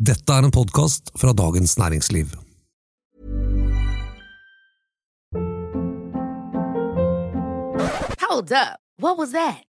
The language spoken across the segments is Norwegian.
Dette er en podkast fra Dagens Næringsliv. Hold up. What was that?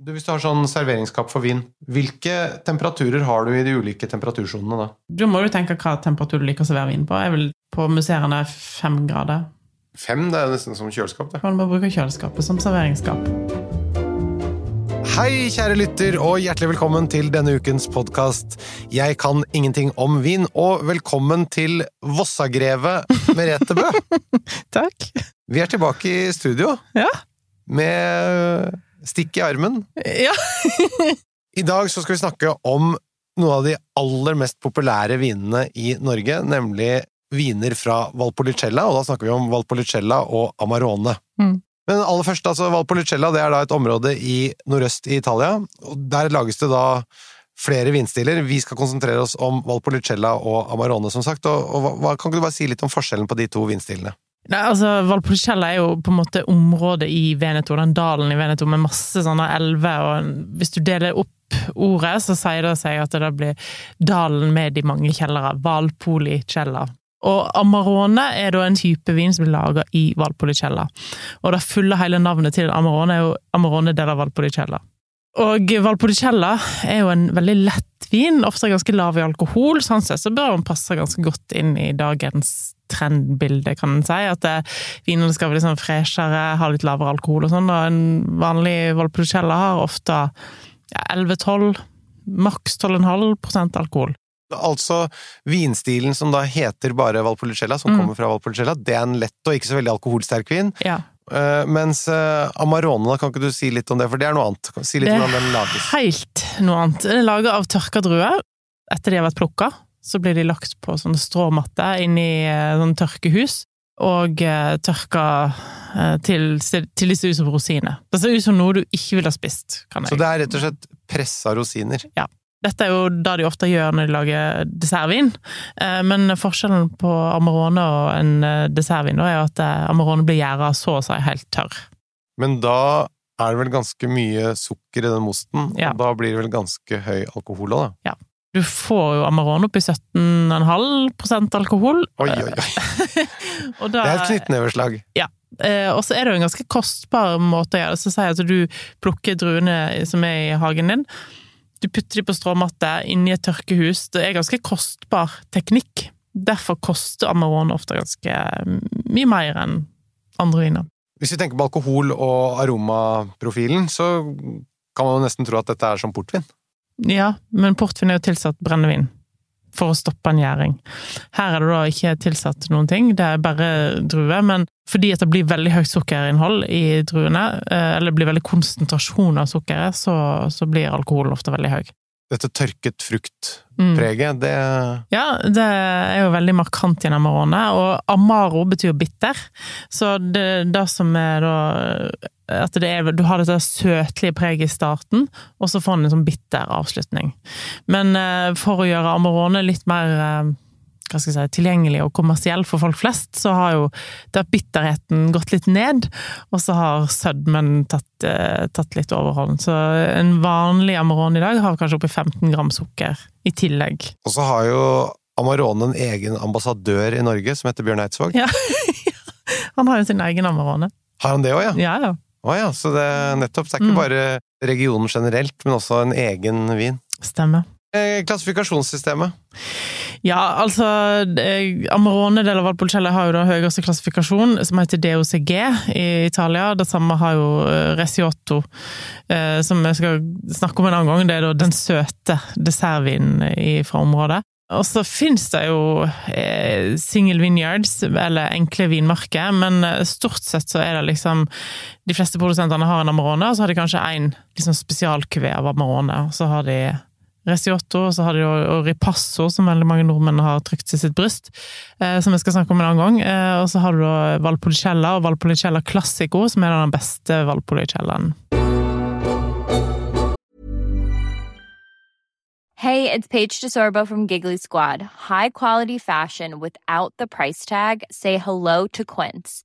Du, hvis du har sånn serveringskapp for vin, hvilke temperaturer har du i de ulike temperatursonene da? Du må jo tenke hva temperatur du liker å servere vin på. Jeg vil på museene fem grader. Fem, det er nesten som kjøleskap, det. Man må bruke kjøleskapet som serveringsskap. Hei, kjære lytter, og hjertelig velkommen til denne ukens podkast Jeg kan ingenting om vin, og velkommen til Vossagrevet Merete Bø. Takk. Vi er tilbake i studio Ja. med stikk i armen. Ja. I dag så skal vi snakke om noen av de aller mest populære vinene i Norge, nemlig viner fra Valpolicella, og da snakker vi om Valpolicella og Amarone. Mm. Men aller først, altså Valpolicella det er da et område i nordøst i Italia, og der lages det da flere vinstiler. Vi skal konsentrere oss om Valpolicella og Amarone, som sagt, og, og hva, kan du bare si litt om forskjellen på de to vinstilene? Nei, altså, Valpolicella er jo på en måte området i Veneto, den dalen i Veneto med masse sånne elver, og hvis du deler opp ordet, så sier det seg at det blir dalen med de mange kjellere. Valpolicella. Og Amarone er da en type vin som blir laga i Valpolicella. Og det fulle hele navnet til Amarone er jo Amarone della Valpolicella. Og Valpolicella er jo en veldig lett vin, ofte ganske lav i alkohol. Sånn sett så bør den passe ganske godt inn i dagens trendbilde, kan en si. At det, vinene skal være litt sånn freshere, ha litt lavere alkohol og sånn. Og en vanlig Valpolicella har ofte ja, 11-12, maks 12,5% alkohol. Altså vinstilen som da heter bare Valpolicella, som Mm. kommer fra Valpolicella, det er en lett og ikke så veldig alkoholsterk vin. Ja. Uh, mens uh, Amarone, da, kan ikke du si litt om det, for det er noe annet. Si litt Det om er hvordan den lages. helt noe annet. Det er laget av tørka druer. Etter de har vært plukka, så blir de lagt på sånne stråmatter inni eh, sånne tørkehus. Og eh, tørka eh, til, til de ser ut som rosiner. Det ser ut som noe du ikke ville ha spist. kan jeg Så det er rett og slett pressa rosiner. Ja. Dette er jo det de ofte gjør når de lager dessertvin, Eh, men forskjellen på Amarone og en dessertvin er jo at Amarone blir gjæra så å si helt tørr. Men da er det vel ganske mye sukker i den mosten, Ja. og da blir det vel ganske høy alkohol òg, da. Du får jo Amarone opp i 17,5 alkohol. Oi, oi, oi. Og Det er et knyttneveslag. eh, og så er det jo en ganske kostbar måte å gjøre det Så sier jeg at du plukker druene som er i hagen din, du putter de på stråmatte inni et tørkehus. Det er ganske kostbar teknikk. Derfor koster Amarone ofte ganske mye mer enn andre viner. Hvis vi tenker på alkohol- og aromaprofilen, så kan man jo nesten tro at dette er som portvin. Ja, men portvin er jo tilsatt brennevin for å stoppe en gjæring. Her er det da ikke tilsatt noen ting, det er bare druer, men fordi at det blir veldig høyt sukkerinnhold i druene, eh, eller det blir veldig konsentrasjon av sukkeret, så, så blir alkoholen ofte veldig høy. Dette tørket fruktpreget, Mm. det Ja, det er jo veldig markant i en Amarone, og Amaro betyr bitter, så det, det som er da at det er, du har dette søtlige preget i starten, og så får den en sånn bitter avslutning. Men eh, for å gjøre Amarone litt mer eh, hva skal jeg si, tilgjengelig og kommersiell for folk flest, så har jo der bitterheten gått litt ned, og så har sødmen tatt, eh, tatt litt overhånd. Så en vanlig Amarone i dag har kanskje oppi 15 gram sukker i tillegg. Og så har jo Amarone en egen ambassadør i Norge som heter Bjørn Eidsvåg. Ja. Han har jo sin egen Amarone. Har han det òg, ja? Ja, ja. Å ja, så det nettopp. Det er ikke Mm. bare regionen generelt, men også en egen vin. Stemmer. Eh, Klassifikasjonssystemet. Ja, altså eh, Amarone del av Valpolicella har jo den høyeste klassifikasjon, som heter DOCG i Italia. Det samme har jo eh, Resiotto, som jeg skal snakke om en annen gang. Det er da den søte dessertvinen fra området. Og så finnes det jo single vineyards, eller enkle vinmarker, men stort sett så er det liksom De fleste produsentene har en Amarone, og så har de kanskje én liksom spesialkuvé av Amarone, og så har de Resiotto, og så har de jo Ripasso, som veldig mange nordmenn har trykt til sitt bryst, eh, som vi skal snakke om en annen gang. Eh, og så har du da Valpolicella og Valpolicella Classico, som er den beste Valpolicellaen. Hey, it's Paige DeSorbo from Giggly Squad. High quality fashion without the price tag. Say hello to Quince.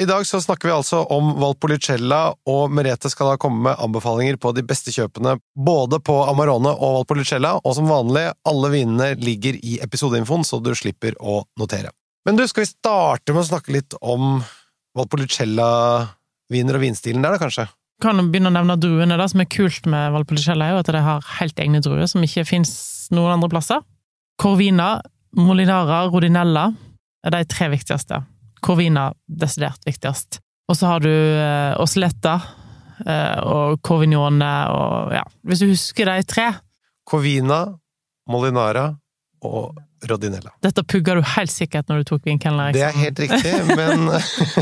I dag så snakker vi altså om Valpolicella, og Merete skal da komme med anbefalinger på de beste kjøpene både på Amarone og Valpolicella, og som vanlig, alle vinene ligger i episodeinfoen, så du slipper å notere. Men du, skal vi starte med å snakke litt om Valpolicella-viner og vinstilen der, da, kanskje? Kan begynne å nevne druene. Det som er kult med Valpolicella, er jo at de har helt egne druer som ikke fins noen andre plasser. Corvina, Molinara, Rodinella er de tre viktigste. Corvina desidert viktigst. Og så har du eh, Osletta eh, og Corvignone og ja, hvis du husker de tre Covina, Molinara og Rodinella. Dette pugga du helt sikkert når du tok vinkelner. Det er helt riktig, men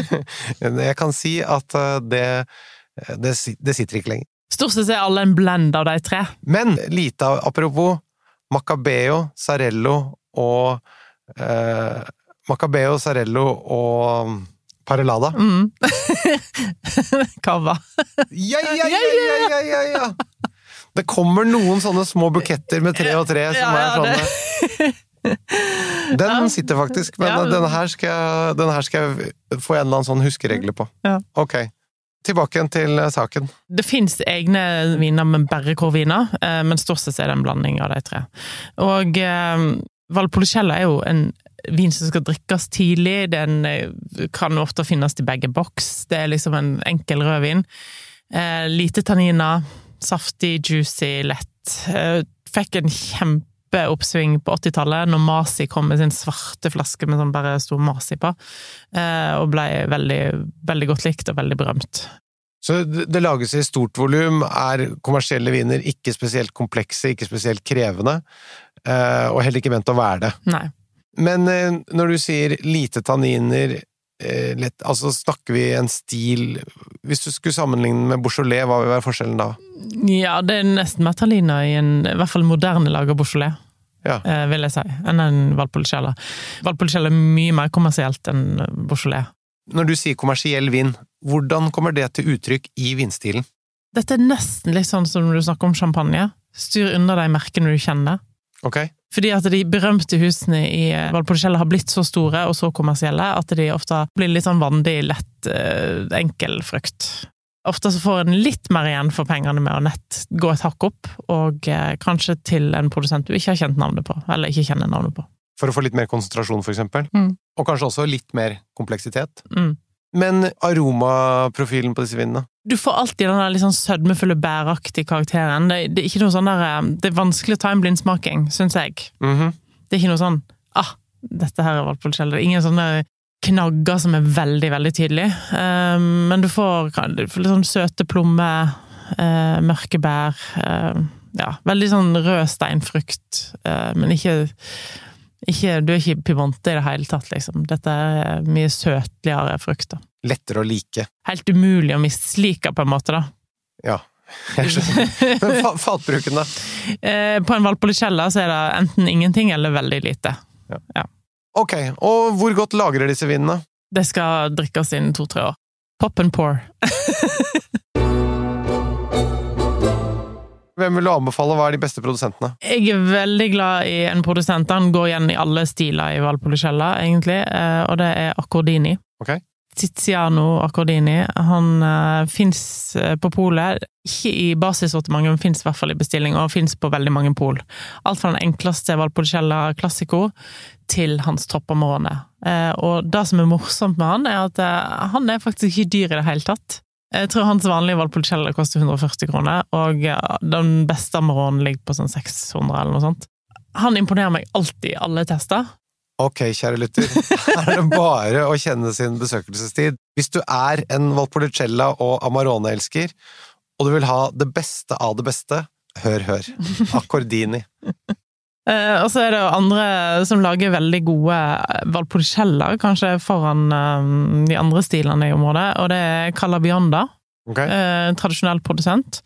jeg kan si at eh, det, det, det sitter ikke lenger. Stort sett er alle en blend av de tre. Men lite apropos Macabeo, Sarello og eh, Macabeo, Sarello og Parelada. Mm. Cava. Ja, ja, ja, ja, ja, ja! Det kommer noen sånne små buketter med tre og tre som Ja, ja, er sånne Den sitter faktisk, men Ja. denne, her skal denne her skal jeg få en eller annen sånn huskeregle på. Ja. Ok. Tilbake igjen til eh, saken. Det fins egne viner med bare corvina, eh, men stort sett er det en blanding av de tre. Og eh, Valpolicella er jo en vin som skal drikkes tidlig. Den eh, kan ofte finnes i begge boks. Det er liksom en enkel rødvin. Eh, lite tanniner, saftig, juicy, lett. Eh, fikk en kjempeoppsving på 80-tallet, når Masi kom med sin svarte flaske med sånn bare stor Masi på, eh, og ble veldig, veldig godt likt og veldig berømt. Så det lages i stort volum, er kommersielle viner ikke spesielt komplekse, ikke spesielt krevende, og heller ikke ment å være det. Nei. Men eh, når du sier lite tanniner, eh, lett, altså snakker vi en stil Hvis du skulle sammenligne med Beaujolais, hva vil være forskjellen da? Ja, det er nesten mer tanniner i en i hvert fall moderne lager Beaujolais, Ja. eh, vil jeg si, enn en Valpolicella. Valpolicella er mye mer kommersielt enn Beaujolais. Når du sier kommersiell vin, hvordan kommer det til uttrykk i vinstilen? Dette er nesten litt sånn som når du snakker om champagne. Styr unna de merkene du kjenner. Ok? Fordi at de berømte husene i eh, Valpolicella har blitt så store og så kommersielle at de ofte blir litt sånn vandig, lett, eh, enkel frukt. Ofte så får en litt mer igjen for pengene med å nett gå et hakk opp, og eh, kanskje til en produsent du ikke har kjent navnet på, eller ikke kjenner navnet på. For å få litt mer konsentrasjon, for eksempel? Mm. Og kanskje også litt mer kompleksitet? Mm. Men aromaprofilen på disse vinene? Du får alltid den litt sånn sødmefulle, bæraktige karakteren. Det, det er sånn der eh, Det er vanskelig å ta en blindsmaking, syns jeg. Mhm. Det er ikke noe sånn ah, dette her er Valpolicella. Det er ingen sånne knagger som er veldig, veldig tydelige. Um, men du får, du får litt sånn søte plommer, uh, mørke bær. Uh, ja, veldig sånn rød steinfrukt, eh, men ikke, ikke Du er ikke pivante i det hele tatt, liksom. Dette er mye søtligere frukter. Lettere å like. Helt umulig å mislike, på en måte, da. Ja, jeg skjønner. Men fa fatbruken, da? Eh, på en Valpolicella så er det enten ingenting eller veldig lite. Ok, og hvor godt lagrer disse vinene? Det skal drikkes innen to-tre år. Pop and pour. Hvem vil du anbefale? Hva er de beste produsentene? Jeg er veldig glad i en produsent. Han går igjen i alle stiler i Valpolicella, egentlig, eh, og det er Accordini. Okay. Tiziano Accordini. Han uh, fins på polet. Ikke i basissortimentet, men fins i hvert fall i bestilling, og fins på veldig mange pol. Alt fra den enkleste Valpolicella Classico til hans toppområde. Uh, og det som er morsomt med han, er at uh, han er faktisk ikke dyr i det hele tatt. Jeg tror hans vanlige Valpolicella koster 140 kroner, og den beste Amaronen ligger på sånn 600 eller noe sånt. Han imponerer meg alltid i alle tester. Ok, kjære lytter, her er det bare å kjenne sin besøkelsestid. Hvis du er en Valpolicella og Amarone-elsker, og du vil ha det beste av det beste, hør, hør. Accordini. Eh, og så er det jo andre som lager veldig gode Valpolicella, kanskje foran eh, de andre stilene i området, og det er Calabionda. Okay. Uh, tradisjonell produsent.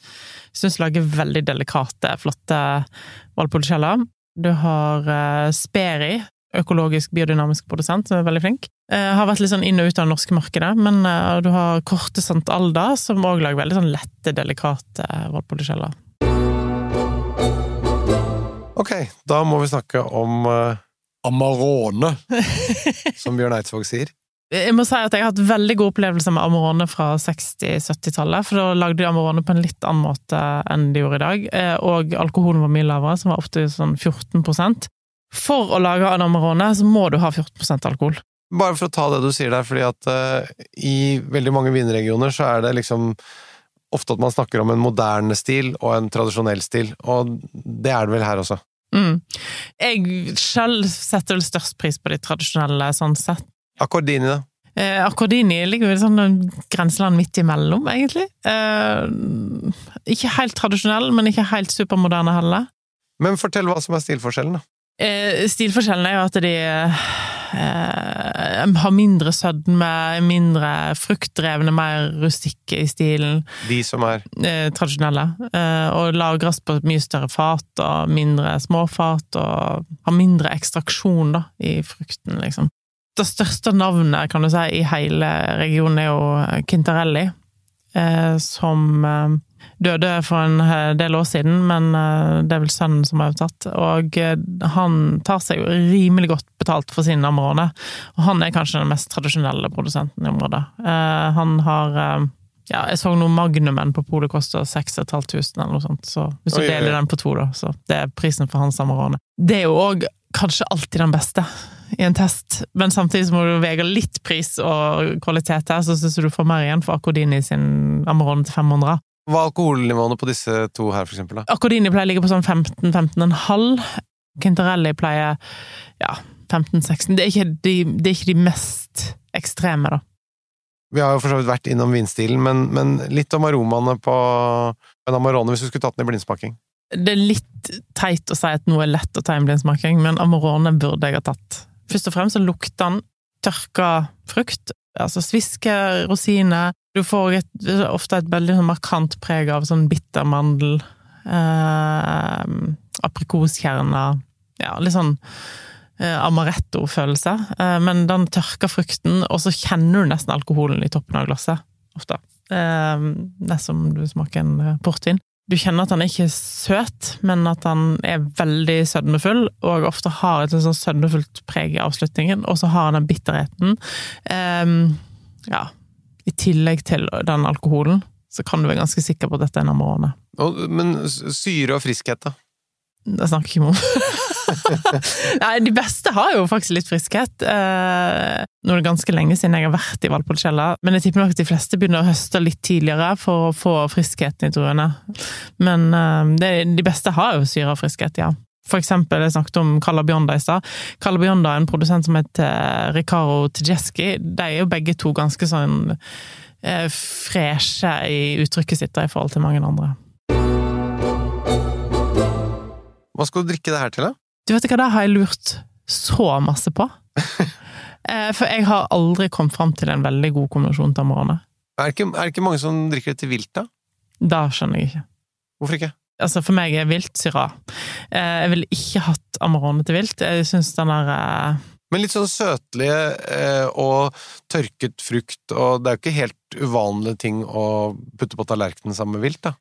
Syns lager veldig delikate, flotte Valpolicella. Du har uh, Speri, økologisk biodynamisk produsent, som er veldig flink. Uh, har vært litt sånn inn og ut av det norske markedet, men uh, du har Korte Sant Alda, som òg lager veldig sånn lette, delikate Valpolicella. Ok, da må vi snakke om uh, Amarone, som Bjørn Eidsvåg sier. Jeg må si at jeg har hatt veldig god opplevelse med Amarone fra 60-70-tallet, for da lagde de Amarone på en litt annen måte enn de gjorde i dag, eh, og alkoholen var mye lavere, som var opptil sånn 14 For å lage en Amarone så må du ha 14% alkohol. Bare for å ta det du sier der, fordi at uh, i veldig mange vinregioner så er det liksom ofte at man snakker om en moderne stil og en tradisjonell stil, og det er det vel her også. Mm. Jeg selv setter vel størst pris på de tradisjonelle, sånn sett. Akkordini, da? Eh, Akkordini ligger vel sånn en grenseland midt imellom, egentlig. Eh, ikke helt tradisjonell, men ikke helt supermoderne heller. Men fortell hva som er stilforskjellen, da. Eh, stilforskjellen er jo at de eh, har mindre sødme, mindre fruktdrevne, mer rustikke i stilen. De som er eh, tradisjonelle. Eh, og lagres på mye større fat og mindre småfat, og har mindre ekstraksjon da, i frukten, liksom. Det største navnet, kan du si, i hele regionen er jo Quintarelli, eh, som eh, døde for en eh, del år siden, men eh, det er vel sønnen som har overtatt. Og eh, han tar seg jo rimelig godt betalt for sine områder. og han er kanskje den mest tradisjonelle produsenten i området. Han har ja, jeg så noe Magnumen på polet koster 6500 eller noe sånt, så hvis du deler den på to, da, så det er prisen for hans Amarone. Det er jo òg kanskje alltid den beste i en test, men samtidig så må du veie litt pris og kvalitet her, så syns du du får mer igjen for Akodini sin Amarone til 500. Hva er alkoholnivåene på disse to her, for eksempel? Accordini pleier å ligge på sånn 15-15,5. Quintarelli pleier ja, 15-16. Det, de- det er ikke de mest ekstreme, da. Vi har jo for så vidt vært innom vinstilen, men, men litt om aromaene på en Amarone, hvis du skulle tatt den i blindsmaking. Det er litt teit å si at noe er lett å ta i en blindsmaking, men Amarone burde jeg ha tatt. Først og fremst så lukter den tørka frukt, altså sviske, rosiner. Du får et, ofte et veldig sånn markant preg av sånn bitter mandel, eh, aprikoskjerner, ja, litt sånn eh, amaretto-følelse. Eh, men den tørker frukten, og så kjenner du nesten alkoholen i toppen av glasset, ofte. Eh, nesten som du smaker en eh, portvin. Du kjenner at er ikke søt, men at den er veldig sødmefull, og ofte har et sånn sødmefullt preg i avslutningen, og så har han den bitterheten. Eh, ja, i tillegg til den alkoholen, så kan du være ganske sikker på at dette er en Amarone. Men syre og friskhet, da? Det snakker ikke om. Nei, de beste har jo faktisk litt friskhet. Eh, nå er det ganske lenge siden jeg har vært i Valpolicella, men jeg tipper nok at de fleste begynner å høste litt tidligere for å få friskheten i druene. Men eh, de beste har jo syre og friskhet, ja. For eksempel, jeg snakket om Calabionda i stad. Calabionda er en produsent som heter Ricaro Tedeschi. De er jo begge to ganske sånn eh, freshe i uttrykket sitt i forhold til mange andre. Hva skal du drikke det her til, da? Du vet ikke hva, det har jeg lurt så masse på. Eh, For jeg har aldri kommet fram til en veldig god kombinasjon til Amarone. Er det, ikke, er det ikke mange som drikker det til vilt, da? Da skjønner jeg ikke. Hvorfor ikke? Altså, for meg er vilt syra. Eh, Jeg ville ikke hatt Amarone til vilt. Jeg syns den der eh, Men litt sånn søtlige eh, og tørket frukt, og det er jo ikke helt uvanlige ting å putte på tallerkenen sammen med vilt, da.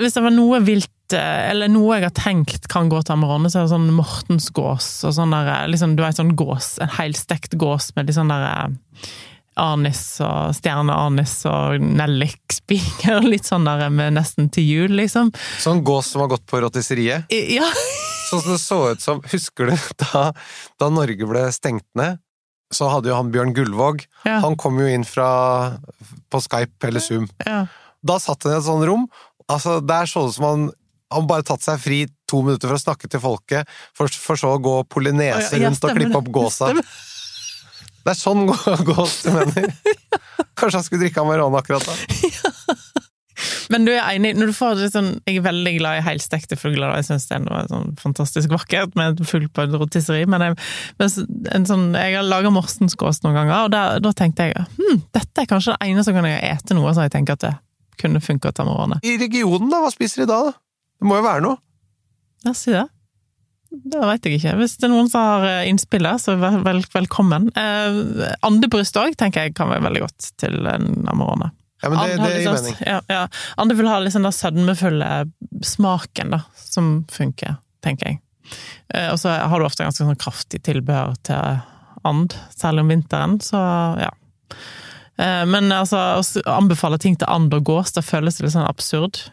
Hvis det var noe vilt, eller noe jeg har tenkt kan gå til Amarone, så er det sånn Mortensgås og sånn der liksom, Du vet, sånn gås, en helstekt gås med litt sånn der eh, anis og stjerneanis og nellikspiker, litt sånn der med nesten til jul, liksom. Sånn gås som har gått på rotisseriet. Ja, Sånn som det så ut som Husker du da, da Norge ble stengt ned? Så hadde jo han Bjørn Gullvåg ja, Han kom jo inn fra på Skype eller Zoom. ja. Da satt han i et sånt rom. Altså, Der så det ut som han han bare tatt seg fri to minutter for å snakke til folket, for, for så å gå polynese rundt og klippe opp gåsa. Det er sånn gå- du mener. Kanskje han skulle drikke Amarone akkurat da. Men du er enig, når du får det sånn Jeg er veldig glad i helstekte fugler, og jeg syns det er sånn fantastisk vakkert med fugl på en rotisseri, men, jeg, sånn, jeg har laga morsensgås noen ganger, og der, da tenkte jeg hm, dette er kanskje det eneste gang jeg ete noe så jeg tenker at det kunne funka til Amarone. I regionen, da? Hva spiser de da? da? Det må jo være noe. Ja, si det. Det veit jeg ikke. Hvis det er noen som har eh, innspill der, så vel, vel, velkommen. Eh, andebryst òg tenker jeg kan være veldig godt til en Amarone. Ja, men det, det gir sånn- mening. Ja, ja. Ande vil ha litt sånn sødmefulle smaken, da, som funker, tenker jeg. Eh, Og så har du ofte ganske sånn kraftig tilbehør til and, særlig om vinteren, så ja. Eh, Men altså, å anbefale ting til and og gås, det føles litt sånn absurd.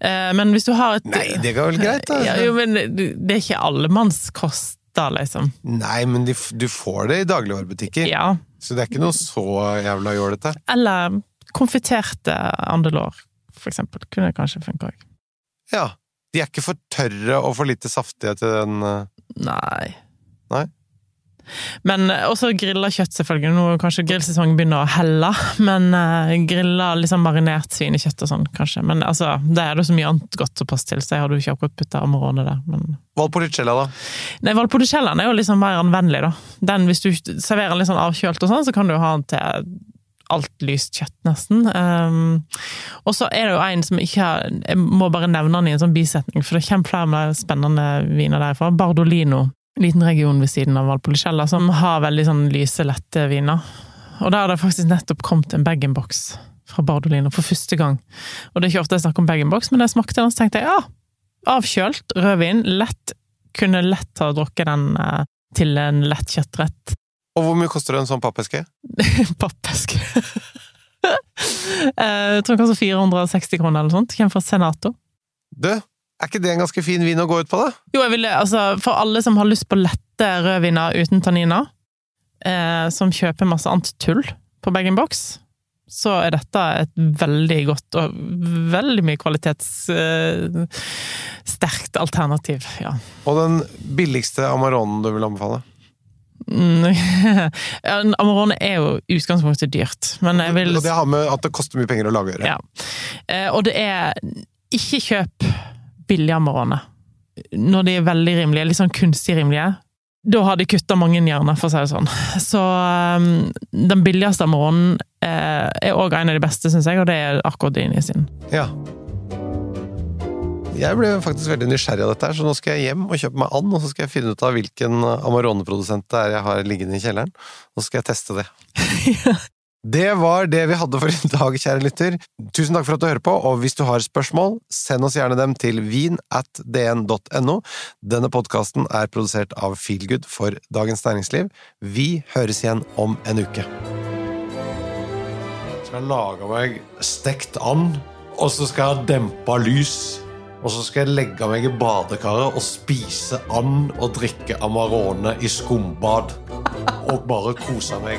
Eh, Men hvis du har et Nei, det går vel greit, da. ja, jo, men det det er ikke allemannskost, da, liksom. Nei, men de, du får det i dagligvarebutikker, Ja. så det er ikke noe så jævla jålete. Eller konfiterte andelår, for eksempel. Kunne kanskje funka òg. Ja. De er ikke for tørre og for lite saftige til den eh, Nei. Nei? Men eh, også grilla kjøtt, selvfølgelig. Nå kanskje grillsesongen begynner å helle, men uh, grilla liksom marinert svinekjøtt og sånn, kanskje. Men altså, det er det så mye annet godt å passe til, så jeg hadde jo ikke akkurat putta Amarone der. Men Valpolicella, da? Nei, Valpolicella er jo liksom mer anvendelig, da. Den, hvis du serverer den litt sånn avkjølt og sånn, så kan du jo ha den til alt lyst kjøtt, nesten. Um, og så er det jo en som ikke har Jeg må bare nevne den i en sånn bisetning, for det kommer flere spennende viner derfra. Bardolino. Liten region ved siden av Valpolicella, som har veldig sånn lyse, lette viner. Og der har det faktisk nettopp kommet en bag-in-box fra Bardolino for første gang. Og det er ikke ofte jeg snakker om bag-in-box, men da jeg smakte den, så tenkte jeg ja, avkjølt rødvin, lett, kunne lett ha drukket den eh, til en lett kjøttrett. Og hvor mye koster det en sånn pappeske? Pappeske. Eh, jeg tror kanskje koster 460 kroner eller sånt. Kommer fra Senato. Du, er ikke det en ganske fin vin å gå ut på, da? Jo, jeg ville, altså, for alle som har lyst på lette rødviner uten tanniner, eh, som kjøper masse annet tull på bag-in-box, så er dette et veldig godt og veldig mye kvalitetssterkt eh, alternativ, ja. Og den billigste Amaronen du vil anbefale? Mm, Amarone er jo utgangspunktet dyrt, men jeg vil Og det har med at det koster mye penger å lage å gjøre. Ja. Eh, og det er Ikke kjøp billig Amarone. Når de er veldig rimelige, litt sånn kunstig rimelige. Da har de kutta mange hjerner, for å si det sånn. Så um, den billigste Amaronen eh, er òg en av de beste, syns jeg, og det er akkurat Akordini sin. Ja. Jeg ble faktisk veldig nysgjerrig av dette, her, så nå skal jeg hjem og kjøpe meg and, og så skal jeg finne ut av hvilken Amarone-produsent det er jeg har liggende i kjelleren, og så skal jeg teste det. Det var det vi hadde for i dag, kjære lytter. Tusen takk for at du hører på, og hvis du har spørsmål, send oss gjerne dem til vin. Denne podkasten er produsert av Feelgood for Dagens Næringsliv. Vi høres igjen om en uke. Jeg skal lage meg stekt and, og så skal jeg ha dempa lys. Og så skal jeg legge meg i badekaret og spise and og drikke Amarone i skumbad. Og bare kose meg.